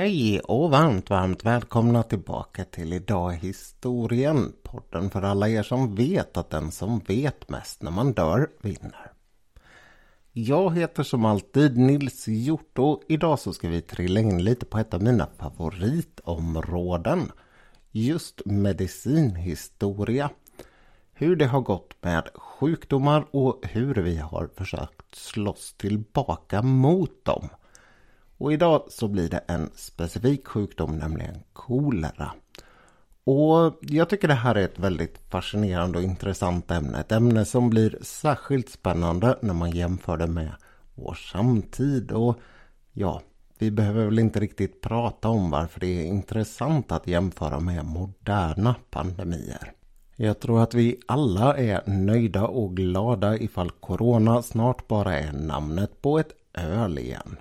Hej och varmt, varmt välkomna tillbaka till Idag historien. Podden för alla er som vet att den som vet mest när man dör vinner. Jag heter som alltid Nils Hjort och idag så ska vi trilla in lite på ett av mina favoritområden. Just medicinhistoria. Hur det har gått med sjukdomar och hur vi har försökt slåss tillbaka mot dem. Och idag så blir det en specifik sjukdom, nämligen kolera. Och jag tycker det här är ett väldigt fascinerande och intressant ämne. Ett ämne som blir särskilt spännande när man jämför det med vår samtid. Och ja, vi behöver väl inte riktigt prata om varför det är intressant att jämföra med moderna pandemier. Jag tror att vi alla är nöjda och glada ifall Corona snart bara är namnet på ett öl igen.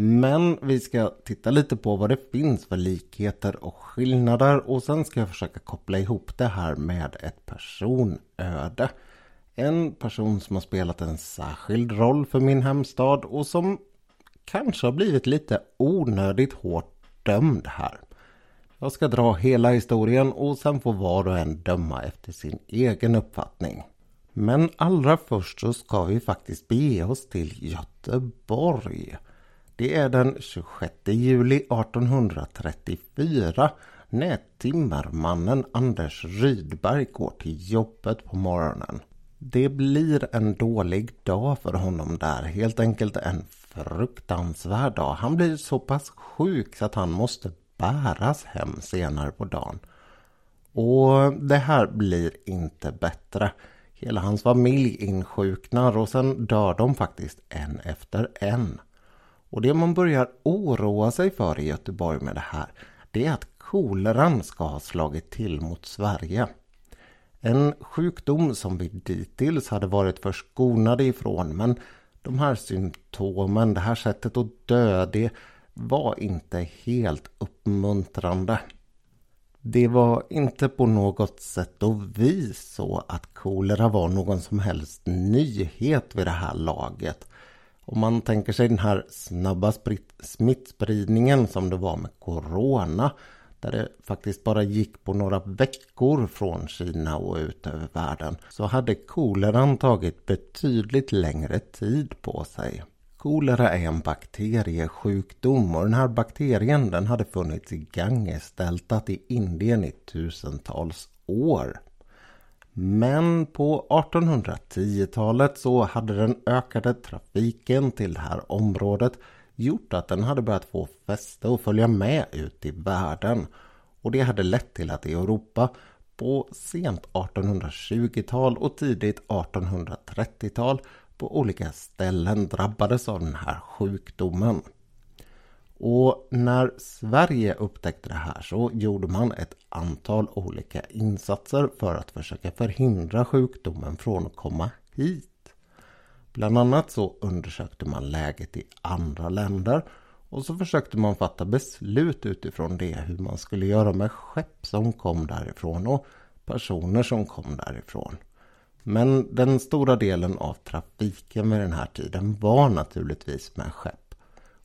Men vi ska titta lite på vad det finns för likheter och skillnader och sen ska jag försöka koppla ihop det här med ett personöde. En person som har spelat en särskild roll för min hemstad och som kanske har blivit lite onödigt hårt dömd här. Jag ska dra hela historien och sen får var och en döma efter sin egen uppfattning. Men allra först så ska vi faktiskt bege oss till Göteborg. Det är den 26 juli 1834 när timmermannen Anders Rydberg går till jobbet på morgonen. Det blir en dålig dag för honom där, helt enkelt en fruktansvärd dag. Han blir så pass sjuk så att han måste bäras hem senare på dagen. Och det här blir inte bättre. Hela hans familj insjuknar och sen dör de faktiskt en efter en. Och det man börjar oroa sig för i Göteborg med det här det är att koleran ska ha slagit till mot Sverige. En sjukdom som vi dittills hade varit förskonade ifrån men de här symptomen, det här sättet att dö, det var inte helt uppmuntrande. Det var inte på något sätt och vis så att kolera var någon som helst nyhet vid det här laget. Om man tänker sig den här snabba smittspridningen som det var med Corona. Där det faktiskt bara gick på några veckor från Kina och ut över världen. Så hade koleran tagit betydligt längre tid på sig. Kolera är en bakteriesjukdom och den här bakterien den hade funnits i Gangesdeltat i Indien i tusentals år. Men på 1810-talet så hade den ökade trafiken till det här området gjort att den hade börjat få fäste och följa med ut i världen. Och det hade lett till att i Europa på sent 1820-tal och tidigt 1830-tal på olika ställen drabbades av den här sjukdomen. Och när Sverige upptäckte det här så gjorde man ett antal olika insatser för att försöka förhindra sjukdomen från att komma hit. Bland annat så undersökte man läget i andra länder och så försökte man fatta beslut utifrån det hur man skulle göra med skepp som kom därifrån och personer som kom därifrån. Men den stora delen av trafiken vid den här tiden var naturligtvis med skepp.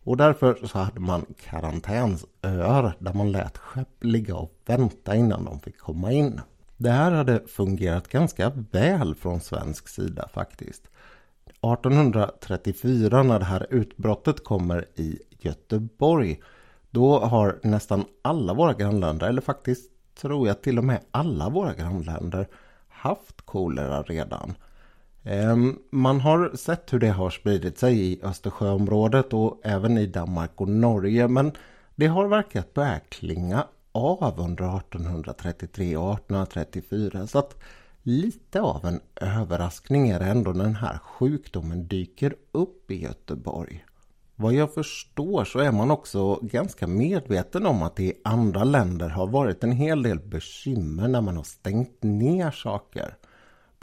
Och därför så hade man karantänsöar där man lät skepp ligga och vänta innan de fick komma in. Det här hade fungerat ganska väl från svensk sida faktiskt. 1834 när det här utbrottet kommer i Göteborg då har nästan alla våra grannländer, eller faktiskt tror jag till och med alla våra grannländer haft kolera redan. Ehm, man har sett hur det har spridit sig i Östersjöområdet och även i Danmark och Norge men det har verkat börja klinga av under 1833 och 1834 så att lite av en överraskning är det ändå när den här sjukdomen dyker upp i Göteborg. Vad jag förstår så är man också ganska medveten om att det i andra länder har varit en hel del bekymmer när man har stängt ner saker.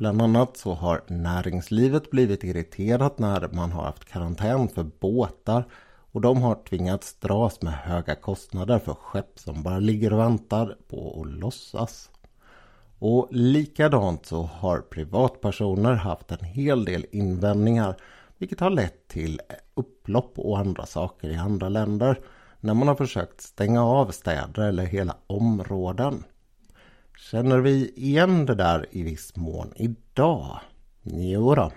Bland annat så har näringslivet blivit irriterat när man har haft karantän för båtar och de har tvingats dras med höga kostnader för skepp som bara ligger och väntar på att lossas. Och likadant så har privatpersoner haft en hel del invändningar vilket har lett till upplopp och andra saker i andra länder. när man har försökt stänga av städer eller hela områden. Känner vi igen det där i viss mån idag? Jo då.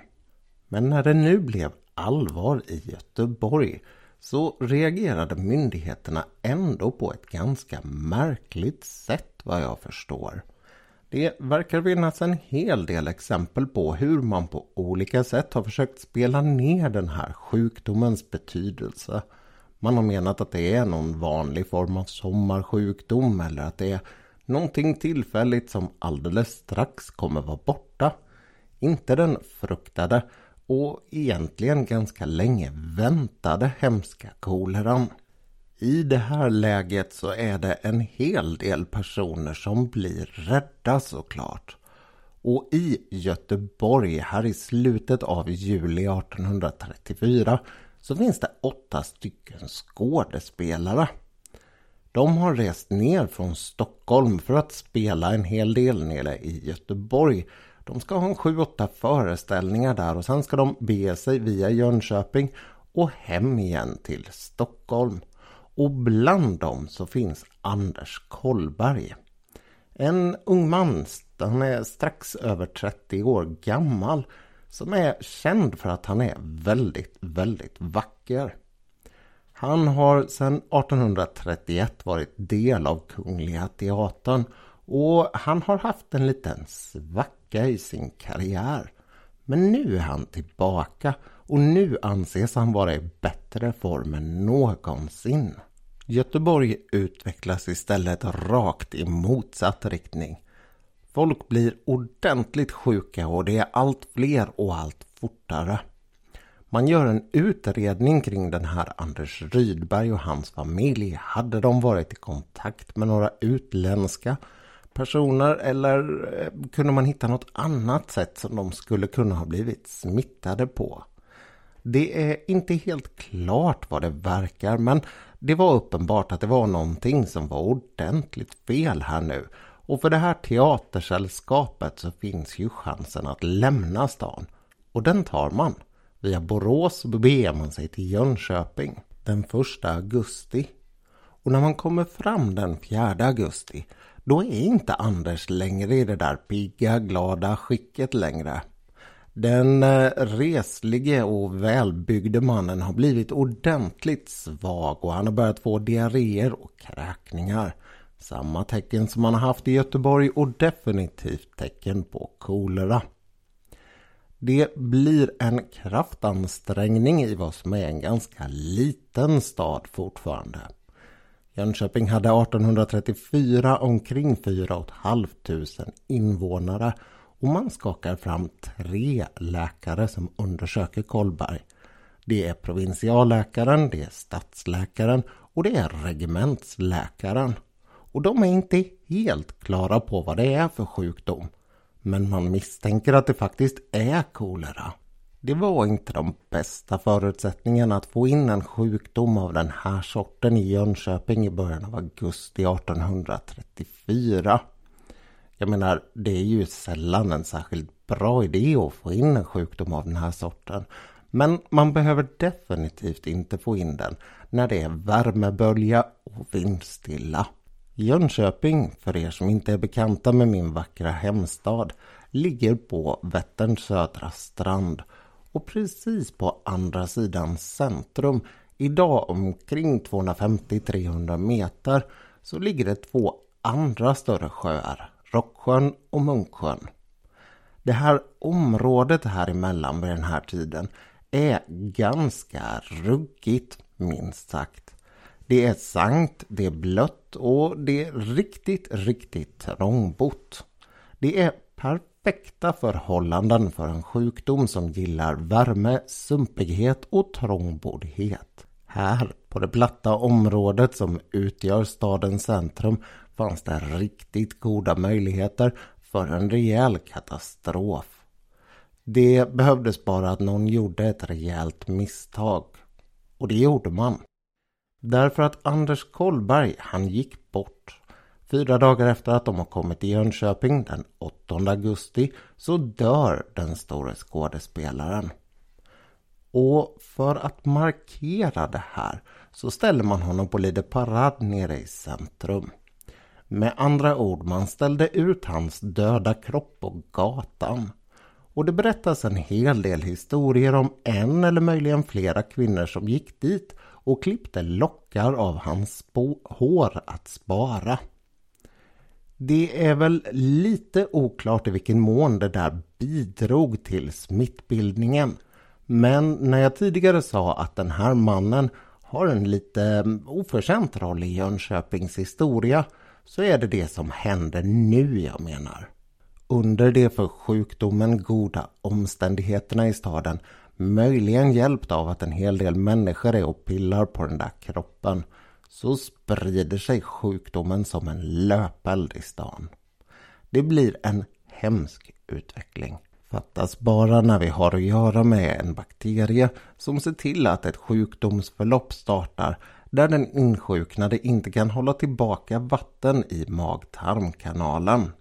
Men när det nu blev allvar i Göteborg så reagerade myndigheterna ändå på ett ganska märkligt sätt vad jag förstår. Det verkar finnas en hel del exempel på hur man på olika sätt har försökt spela ner den här sjukdomens betydelse. Man har menat att det är någon vanlig form av sommarsjukdom eller att det är någonting tillfälligt som alldeles strax kommer vara borta. Inte den fruktade och egentligen ganska länge väntade hemska koleran. I det här läget så är det en hel del personer som blir rädda såklart. Och i Göteborg här i slutet av juli 1834 så finns det åtta stycken skådespelare. De har rest ner från Stockholm för att spela en hel del nere i Göteborg. De ska ha en sju, åtta föreställningar där och sen ska de bege sig via Jönköping och hem igen till Stockholm. Och bland dem så finns Anders Kollberg. En ung man, han är strax över 30 år gammal, som är känd för att han är väldigt, väldigt vacker. Han har sedan 1831 varit del av Kungliga Teatern och han har haft en liten svacka i sin karriär. Men nu är han tillbaka och nu anses han vara i bättre form än någonsin. Göteborg utvecklas istället rakt i motsatt riktning. Folk blir ordentligt sjuka och det är allt fler och allt fortare. Man gör en utredning kring den här Anders Rydberg och hans familj. Hade de varit i kontakt med några utländska personer eller eh, kunde man hitta något annat sätt som de skulle kunna ha blivit smittade på? Det är inte helt klart vad det verkar men det var uppenbart att det var någonting som var ordentligt fel här nu. Och för det här teatersällskapet så finns ju chansen att lämna stan. Och den tar man. Via Borås beger man sig till Jönköping den 1 augusti. Och när man kommer fram den 4 augusti då är inte Anders längre i det där pigga, glada skicket längre. Den eh, reslige och välbyggde mannen har blivit ordentligt svag och han har börjat få diarréer och kräkningar. Samma tecken som han har haft i Göteborg och definitivt tecken på kolera. Det blir en kraftansträngning i vad som är en ganska liten stad fortfarande. Jönköping hade 1834 omkring 4 500 invånare och man skakar fram tre läkare som undersöker Kolberg. Det är provinsialläkaren, det är stadsläkaren och det är regementsläkaren. Och de är inte helt klara på vad det är för sjukdom. Men man misstänker att det faktiskt är kolera. Det var inte de bästa förutsättningarna att få in en sjukdom av den här sorten i Jönköping i början av augusti 1834. Jag menar, det är ju sällan en särskilt bra idé att få in en sjukdom av den här sorten. Men man behöver definitivt inte få in den när det är värmebölja och vindstilla. Jönköping, för er som inte är bekanta med min vackra hemstad, ligger på Vätterns södra strand och precis på andra sidan centrum, idag omkring 250-300 meter, så ligger det två andra större sjöar, Rocksjön och Munksjön. Det här området här emellan vid den här tiden är ganska ruggigt minst sagt. Det är sankt, det är blött och det är riktigt, riktigt trångbott. Det är perfekta förhållanden för en sjukdom som gillar värme, sumpighet och trångboddhet. Här på det platta området som utgör stadens centrum fanns det riktigt goda möjligheter för en rejäl katastrof. Det behövdes bara att någon gjorde ett rejält misstag. Och det gjorde man. Därför att Anders Kollberg, han gick bort. Fyra dagar efter att de har kommit till Jönköping den 8 augusti så dör den store skådespelaren. Och för att markera det här så ställer man honom på lite parad nere i centrum. Med andra ord, man ställde ut hans döda kropp på gatan. Och det berättas en hel del historier om en eller möjligen flera kvinnor som gick dit och klippte lockar av hans hår att spara. Det är väl lite oklart i vilken mån det där bidrog till smittbildningen. Men när jag tidigare sa att den här mannen har en lite mm, oförtjänt roll i Jönköpings historia så är det det som händer nu jag menar. Under de för sjukdomen goda omständigheterna i staden möjligen hjälpt av att en hel del människor är och pillar på den där kroppen så sprider sig sjukdomen som en löpeld i stan. Det blir en hemsk utveckling. Fattas bara när vi har att göra med en bakterie som ser till att ett sjukdomsförlopp startar där den insjuknade inte kan hålla tillbaka vatten i mag-tarmkanalen.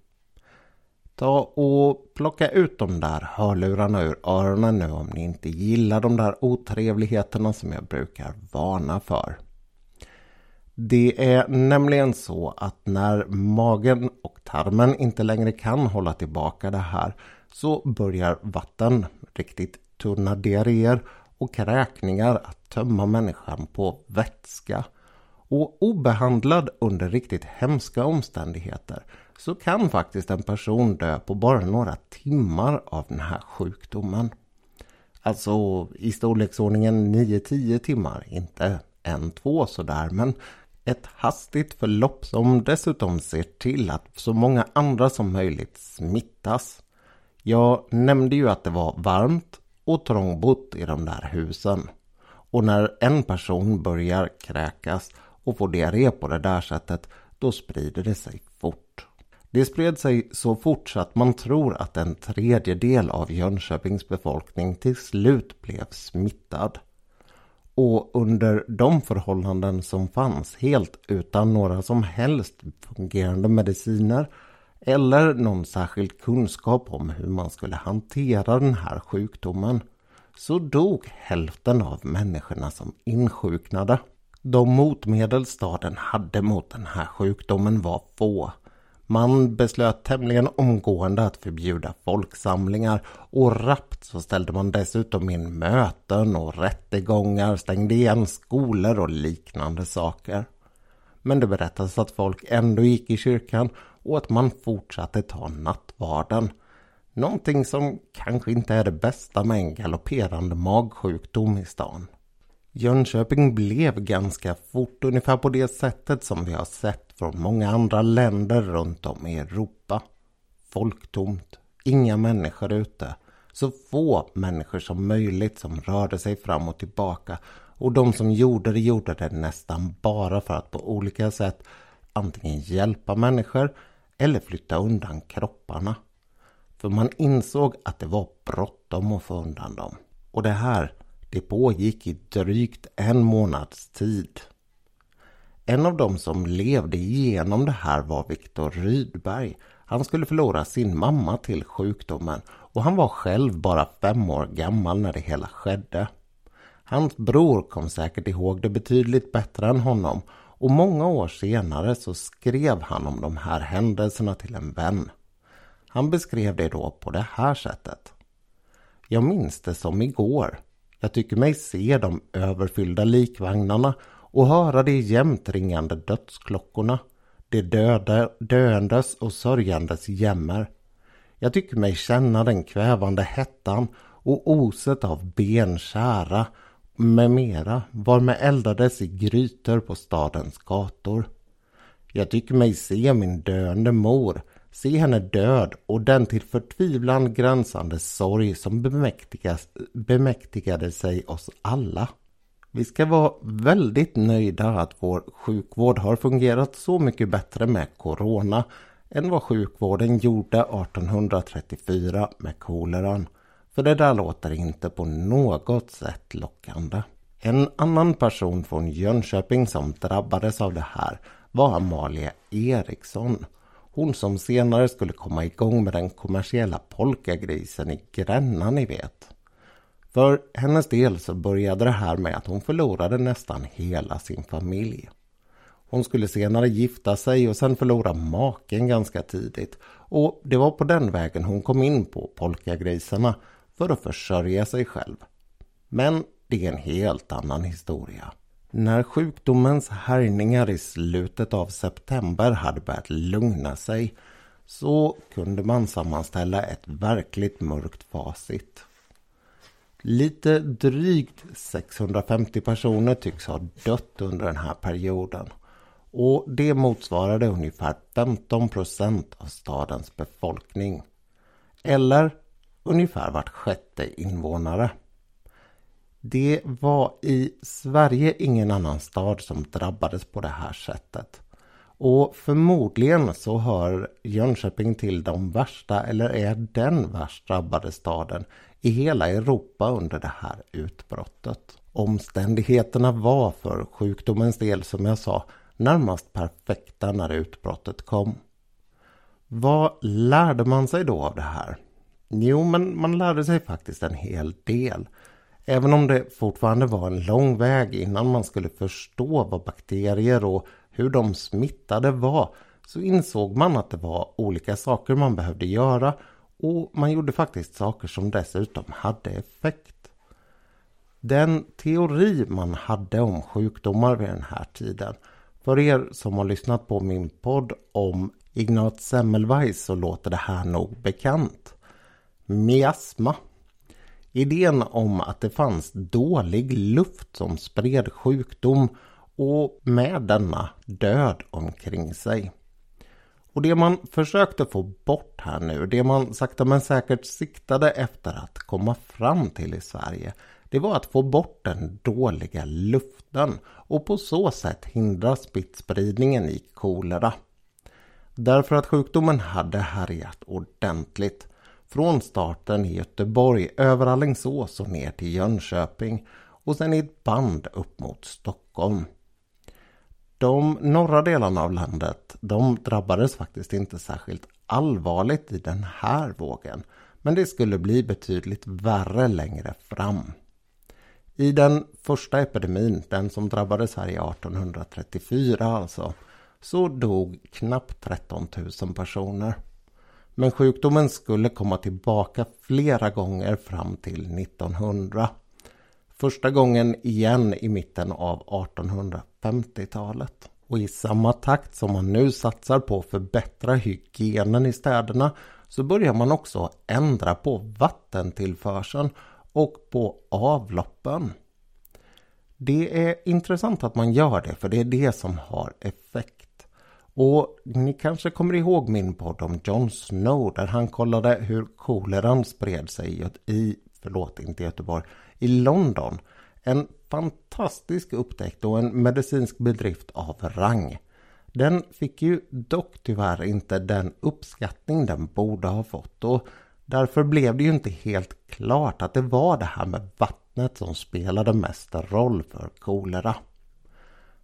Ta och plocka ut de där hörlurarna ur öronen nu om ni inte gillar de där otrevligheterna som jag brukar varna för. Det är nämligen så att när magen och tarmen inte längre kan hålla tillbaka det här så börjar vatten, riktigt tunna diarréer och kräkningar att tömma människan på vätska. Och obehandlad under riktigt hemska omständigheter så kan faktiskt en person dö på bara några timmar av den här sjukdomen. Alltså i storleksordningen 9-10 timmar, inte en, två sådär, men ett hastigt förlopp som dessutom ser till att så många andra som möjligt smittas. Jag nämnde ju att det var varmt och trångbott i de där husen. Och när en person börjar kräkas och får diarré på det där sättet, då sprider det sig fort. Det spred sig så fort så att man tror att en tredjedel av Jönköpings befolkning till slut blev smittad. Och under de förhållanden som fanns, helt utan några som helst fungerande mediciner eller någon särskild kunskap om hur man skulle hantera den här sjukdomen, så dog hälften av människorna som insjuknade. De motmedel staden hade mot den här sjukdomen var få. Man beslöt tämligen omgående att förbjuda folksamlingar och rappt så ställde man dessutom in möten och rättegångar, stängde igen skolor och liknande saker. Men det berättas att folk ändå gick i kyrkan och att man fortsatte ta nattvarden. Någonting som kanske inte är det bästa med en galopperande magsjukdom i stan. Jönköping blev ganska fort ungefär på det sättet som vi har sett från många andra länder runt om i Europa. Folktomt, inga människor ute, så få människor som möjligt som rörde sig fram och tillbaka och de som gjorde det gjorde det nästan bara för att på olika sätt antingen hjälpa människor eller flytta undan kropparna. För man insåg att det var bråttom att få undan dem. Och det här, det pågick i drygt en månads tid. En av dem som levde igenom det här var Viktor Rydberg. Han skulle förlora sin mamma till sjukdomen och han var själv bara fem år gammal när det hela skedde. Hans bror kom säkert ihåg det betydligt bättre än honom och många år senare så skrev han om de här händelserna till en vän. Han beskrev det då på det här sättet. Jag minns det som igår. Jag tycker mig se de överfyllda likvagnarna och höra de jämt ringande dödsklockorna. De döda, döendes och sörjandes jämmer. Jag tycker mig känna den kvävande hettan och oset av ben kära med mera varmed eldades i grytor på stadens gator. Jag tycker mig se min döende mor, se henne död och den till förtvivlan gränsande sorg som bemäktigade sig oss alla. Vi ska vara väldigt nöjda att vår sjukvård har fungerat så mycket bättre med Corona än vad sjukvården gjorde 1834 med koleran. För det där låter inte på något sätt lockande. En annan person från Jönköping som drabbades av det här var Amalia Eriksson. Hon som senare skulle komma igång med den kommersiella polkagrisen i Gränna ni vet. För hennes del så började det här med att hon förlorade nästan hela sin familj. Hon skulle senare gifta sig och sen förlora maken ganska tidigt. Och det var på den vägen hon kom in på polkagrisarna för att försörja sig själv. Men det är en helt annan historia. När sjukdomens härjningar i slutet av september hade börjat lugna sig så kunde man sammanställa ett verkligt mörkt facit. Lite drygt 650 personer tycks ha dött under den här perioden. Och det motsvarade ungefär 15 procent av stadens befolkning. Eller ungefär vart sjätte invånare. Det var i Sverige ingen annan stad som drabbades på det här sättet. Och förmodligen så hör Jönköping till de värsta eller är den värst drabbade staden i hela Europa under det här utbrottet. Omständigheterna var för sjukdomens del som jag sa närmast perfekta när utbrottet kom. Vad lärde man sig då av det här? Jo, men man lärde sig faktiskt en hel del. Även om det fortfarande var en lång väg innan man skulle förstå vad bakterier och hur de smittade var så insåg man att det var olika saker man behövde göra och man gjorde faktiskt saker som dessutom hade effekt. Den teori man hade om sjukdomar vid den här tiden för er som har lyssnat på min podd om Ignat Semmelweis så låter det här nog bekant. Miasma. Idén om att det fanns dålig luft som spred sjukdom och med denna död omkring sig. Och det man försökte få bort här nu, det man sakta men säkert siktade efter att komma fram till i Sverige, det var att få bort den dåliga luften och på så sätt hindra smittspridningen i kolera. Därför att sjukdomen hade härjat ordentligt. Från starten i Göteborg över Allingsås och ner till Jönköping och sen i ett band upp mot Stockholm. De norra delarna av landet de drabbades faktiskt inte särskilt allvarligt i den här vågen. Men det skulle bli betydligt värre längre fram. I den första epidemin, den som drabbade Sverige 1834 alltså, så dog knappt 13 000 personer. Men sjukdomen skulle komma tillbaka flera gånger fram till 1900. Första gången igen i mitten av 1850-talet. Och i samma takt som man nu satsar på att förbättra hygienen i städerna så börjar man också ändra på vattentillförseln och på avloppen. Det är intressant att man gör det för det är det som har effekt. Och ni kanske kommer ihåg min podd om Jon Snow där han kollade hur koleran spred sig i, förlåt inte Göteborg, i London. En fantastisk upptäckt och en medicinsk bedrift av rang. Den fick ju dock tyvärr inte den uppskattning den borde ha fått och därför blev det ju inte helt klart att det var det här med vattnet som spelade mest roll för kolera.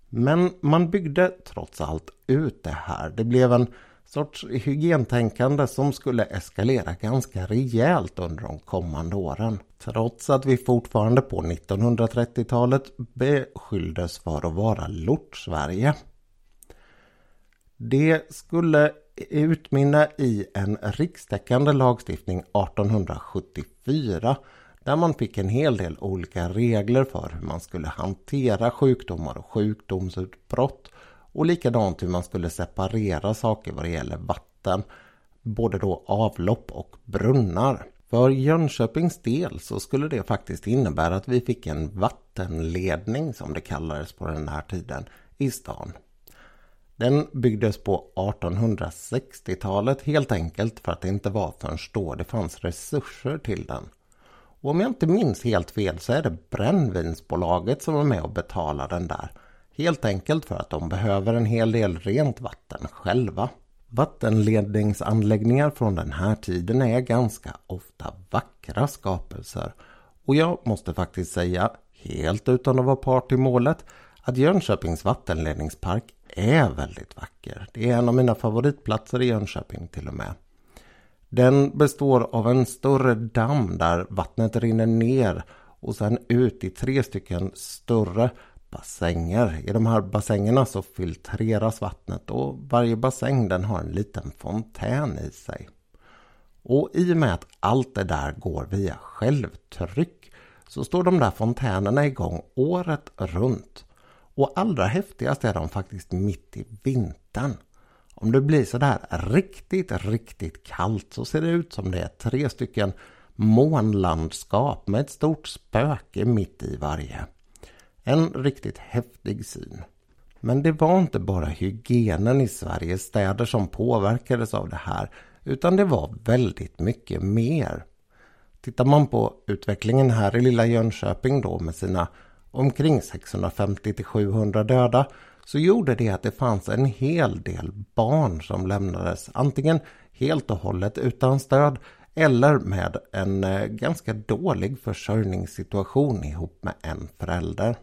Men man byggde trots allt ut det här. Det blev en sorts hygientänkande som skulle eskalera ganska rejält under de kommande åren. Trots att vi fortfarande på 1930-talet beskylldes för att vara lort-Sverige. Det skulle utmynna i en rikstäckande lagstiftning 1874 där man fick en hel del olika regler för hur man skulle hantera sjukdomar och sjukdomsutbrott och likadant hur man skulle separera saker vad det gäller vatten, både då avlopp och brunnar. För Jönköpings del så skulle det faktiskt innebära att vi fick en vattenledning som det kallades på den här tiden i stan. Den byggdes på 1860-talet helt enkelt för att det inte var förrän då det fanns resurser till den. Och om jag inte minns helt fel så är det brännvinsbolaget som är med och betalar den där. Helt enkelt för att de behöver en hel del rent vatten själva. Vattenledningsanläggningar från den här tiden är ganska ofta vackra skapelser. Och jag måste faktiskt säga, helt utan att vara part i målet, att Jönköpings vattenledningspark är väldigt vacker. Det är en av mina favoritplatser i Jönköping till och med. Den består av en större damm där vattnet rinner ner och sen ut i tre stycken större bassänger. I de här bassängerna så filtreras vattnet och varje bassäng den har en liten fontän i sig. Och i och med att allt det där går via självtryck så står de där fontänerna igång året runt. Och allra häftigast är de faktiskt mitt i vintern. Om det blir sådär riktigt, riktigt kallt så ser det ut som det är tre stycken månlandskap med ett stort spöke mitt i varje. En riktigt häftig syn. Men det var inte bara hygienen i Sveriges städer som påverkades av det här utan det var väldigt mycket mer. Tittar man på utvecklingen här i lilla Jönköping då med sina omkring 650 till 700 döda så gjorde det att det fanns en hel del barn som lämnades antingen helt och hållet utan stöd eller med en eh, ganska dålig försörjningssituation ihop med en förälder.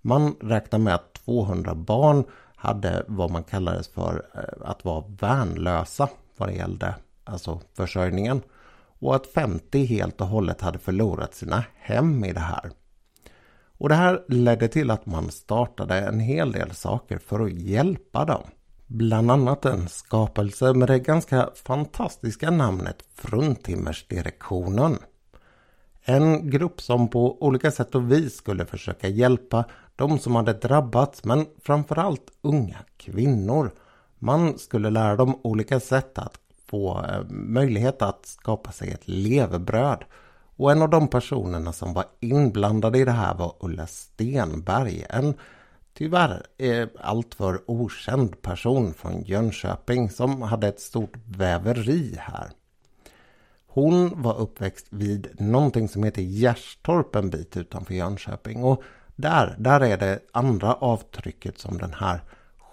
Man räknar med att 200 barn hade vad man kallades för eh, att vara värnlösa vad det gällde alltså försörjningen och att 50 helt och hållet hade förlorat sina hem i det här. Och det här ledde till att man startade en hel del saker för att hjälpa dem. Bland annat en skapelse med det ganska fantastiska namnet Fruntimmersdirektionen. En grupp som på olika sätt och vis skulle försöka hjälpa de som hade drabbats men framförallt unga kvinnor. Man skulle lära dem olika sätt att få eh, möjlighet att skapa sig ett levebröd. Och en av de personerna som var inblandade i det här var Ulla Stenberg. En tyvärr eh, alltför okänd person från Jönköping som hade ett stort väveri här. Hon var uppväxt vid någonting som heter Gärstorp en bit utanför Jönköping. Och där, där är det andra avtrycket som den här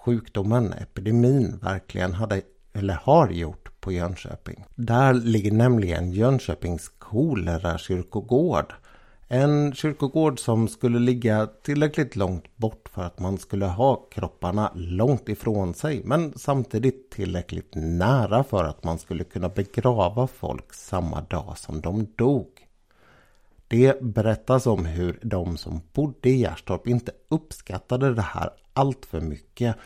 sjukdomen, epidemin, verkligen hade eller har gjort på Jönköping. Där ligger nämligen Jönköpings kolera kyrkogård. En kyrkogård som skulle ligga tillräckligt långt bort för att man skulle ha kropparna långt ifrån sig men samtidigt tillräckligt nära för att man skulle kunna begrava folk samma dag som de dog. Det berättas om hur de som bodde i Gärstorp inte uppskattade det här allt för mycket.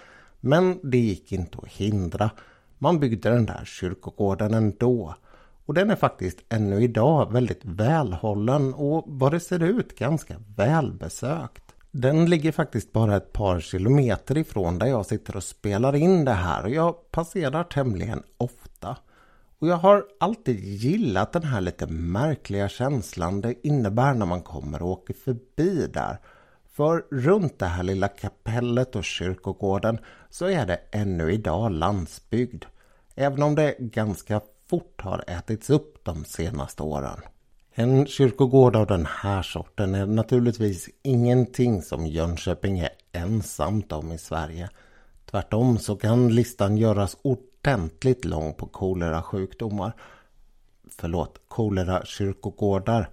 Men det gick inte att hindra. Man byggde den där kyrkogården ändå. Och den är faktiskt ännu idag väldigt välhållen och vad det ser ut ganska välbesökt. Den ligger faktiskt bara ett par kilometer ifrån där jag sitter och spelar in det här och jag passerar tämligen ofta. Och jag har alltid gillat den här lite märkliga känslan det innebär när man kommer och åker förbi där. För runt det här lilla kapellet och kyrkogården så är det ännu idag landsbygd. Även om det ganska fort har ätits upp de senaste åren. En kyrkogård av den här sorten är naturligtvis ingenting som Jönköping är ensamt om i Sverige. Tvärtom så kan listan göras ordentligt lång på kolerasjukdomar. Förlåt, kolera-kyrkogårdar.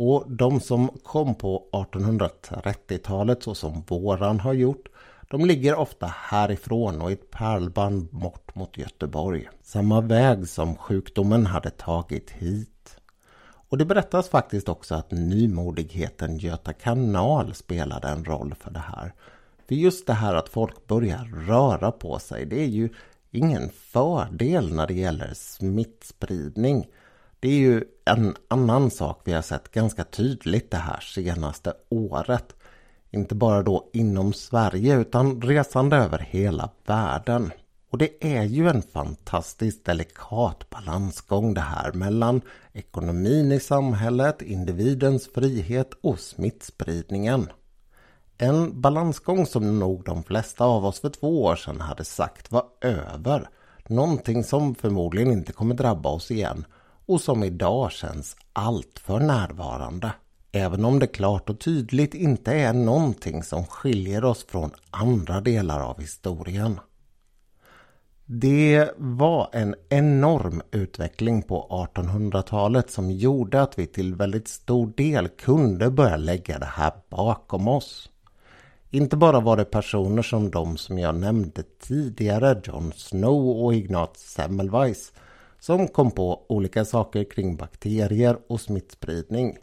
Och de som kom på 1830-talet så som våran har gjort de ligger ofta härifrån och i ett pärlband bort mot Göteborg. Samma väg som sjukdomen hade tagit hit. Och det berättas faktiskt också att nymodigheten Göta kanal spelade en roll för det här. För just det här att folk börjar röra på sig, det är ju ingen fördel när det gäller smittspridning. Det är ju en annan sak vi har sett ganska tydligt det här senaste året. Inte bara då inom Sverige utan resande över hela världen. Och det är ju en fantastiskt delikat balansgång det här mellan ekonomin i samhället, individens frihet och smittspridningen. En balansgång som nog de flesta av oss för två år sedan hade sagt var över. Någonting som förmodligen inte kommer drabba oss igen och som idag känns allt för närvarande. Även om det klart och tydligt inte är någonting som skiljer oss från andra delar av historien. Det var en enorm utveckling på 1800-talet som gjorde att vi till väldigt stor del kunde börja lägga det här bakom oss. Inte bara var det personer som de som jag nämnde tidigare, Jon Snow och Ignaz Semmelweis, som kom på olika saker kring bakterier och smittspridning.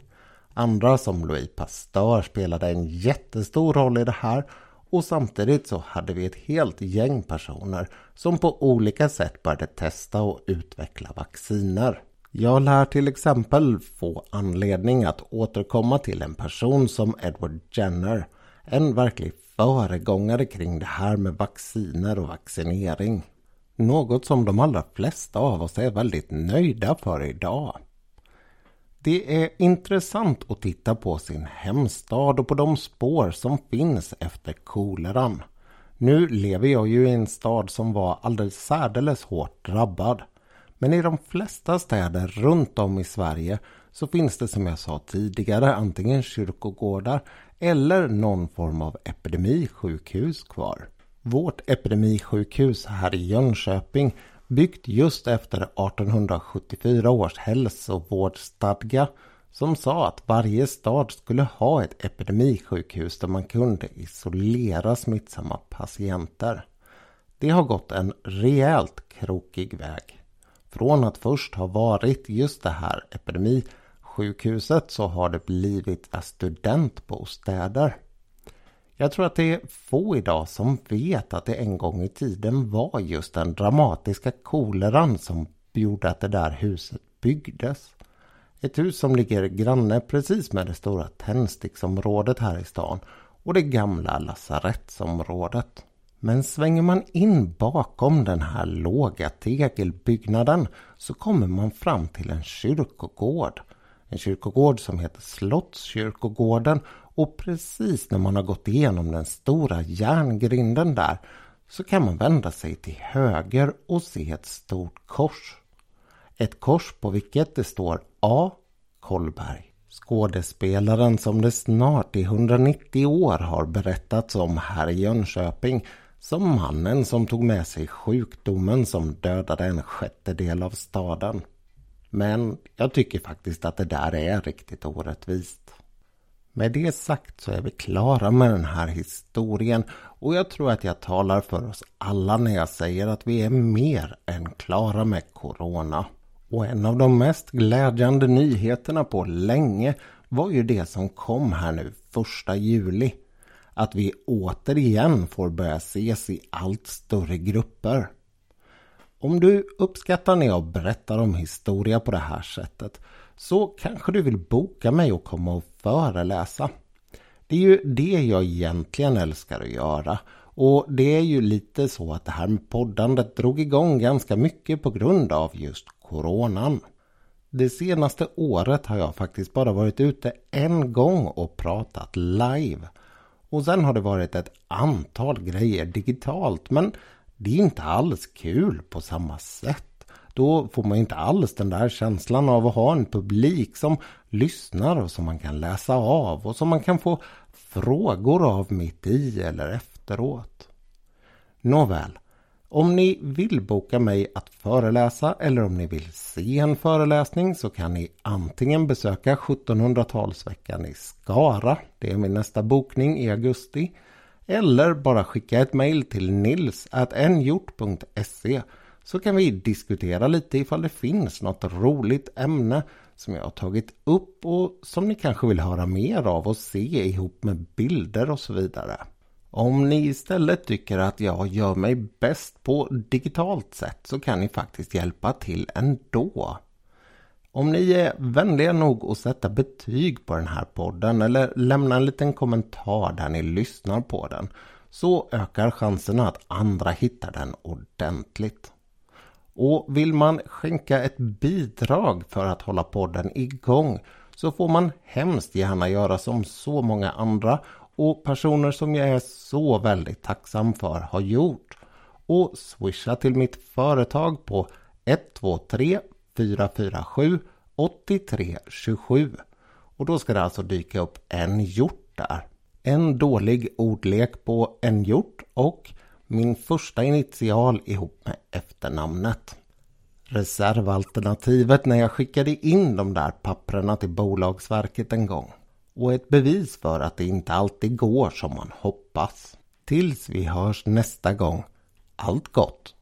Andra som Louis Pasteur spelade en jättestor roll i det här och samtidigt så hade vi ett helt gäng personer som på olika sätt började testa och utveckla vacciner. Jag lär till exempel få anledning att återkomma till en person som Edward Jenner. En verklig föregångare kring det här med vacciner och vaccinering. Något som de allra flesta av oss är väldigt nöjda för idag. Det är intressant att titta på sin hemstad och på de spår som finns efter koleran. Nu lever jag ju i en stad som var alldeles särdeles hårt drabbad. Men i de flesta städer runt om i Sverige så finns det som jag sa tidigare antingen kyrkogårdar eller någon form av epidemisjukhus kvar. Vårt epidemisjukhus här i Jönköping byggt just efter 1874 års hälsovårdsstadga som sa att varje stad skulle ha ett epidemisjukhus där man kunde isolera smittsamma patienter. Det har gått en rejält krokig väg. Från att först ha varit just det här epidemisjukhuset så har det blivit studentbostäder. Jag tror att det är få idag som vet att det en gång i tiden var just den dramatiska koleran som gjorde att det där huset byggdes. Ett hus som ligger granne precis med det stora tändsticksområdet här i stan och det gamla lasarettsområdet. Men svänger man in bakom den här låga tegelbyggnaden så kommer man fram till en kyrkogård. En kyrkogård som heter Slottskyrkogården och precis när man har gått igenom den stora järngrinden där så kan man vända sig till höger och se ett stort kors. Ett kors på vilket det står A. Kollberg. Skådespelaren som det snart i 190 år har berättats om här i Jönköping som mannen som tog med sig sjukdomen som dödade en sjättedel av staden. Men jag tycker faktiskt att det där är riktigt orättvist. Med det sagt så är vi klara med den här historien och jag tror att jag talar för oss alla när jag säger att vi är mer än klara med Corona. Och en av de mest glädjande nyheterna på länge var ju det som kom här nu första juli. Att vi återigen får börja ses i allt större grupper. Om du uppskattar när jag berättar om historia på det här sättet så kanske du vill boka mig och komma och föreläsa. Det är ju det jag egentligen älskar att göra. Och det är ju lite så att det här med poddandet drog igång ganska mycket på grund av just coronan. Det senaste året har jag faktiskt bara varit ute en gång och pratat live. Och sen har det varit ett antal grejer digitalt men det är inte alls kul på samma sätt. Då får man inte alls den där känslan av att ha en publik som lyssnar och som man kan läsa av och som man kan få frågor av mitt i eller efteråt. Nåväl, om ni vill boka mig att föreläsa eller om ni vill se en föreläsning så kan ni antingen besöka 1700-talsveckan i Skara. Det är min nästa bokning i augusti. Eller bara skicka ett mejl till nils.nhjort.se så kan vi diskutera lite ifall det finns något roligt ämne som jag har tagit upp och som ni kanske vill höra mer av och se ihop med bilder och så vidare. Om ni istället tycker att jag gör mig bäst på digitalt sätt så kan ni faktiskt hjälpa till ändå. Om ni är vänliga nog att sätta betyg på den här podden eller lämna en liten kommentar där ni lyssnar på den så ökar chanserna att andra hittar den ordentligt. Och vill man skänka ett bidrag för att hålla podden igång så får man hemskt gärna göra som så många andra och personer som jag är så väldigt tacksam för har gjort. Och swisha till mitt företag på 123 447 8327. Och då ska det alltså dyka upp en hjort där. En dålig ordlek på en hjort och min första initial ihop med efternamnet. Reservalternativet när jag skickade in de där papprena till Bolagsverket en gång. Och ett bevis för att det inte alltid går som man hoppas. Tills vi hörs nästa gång. Allt gott!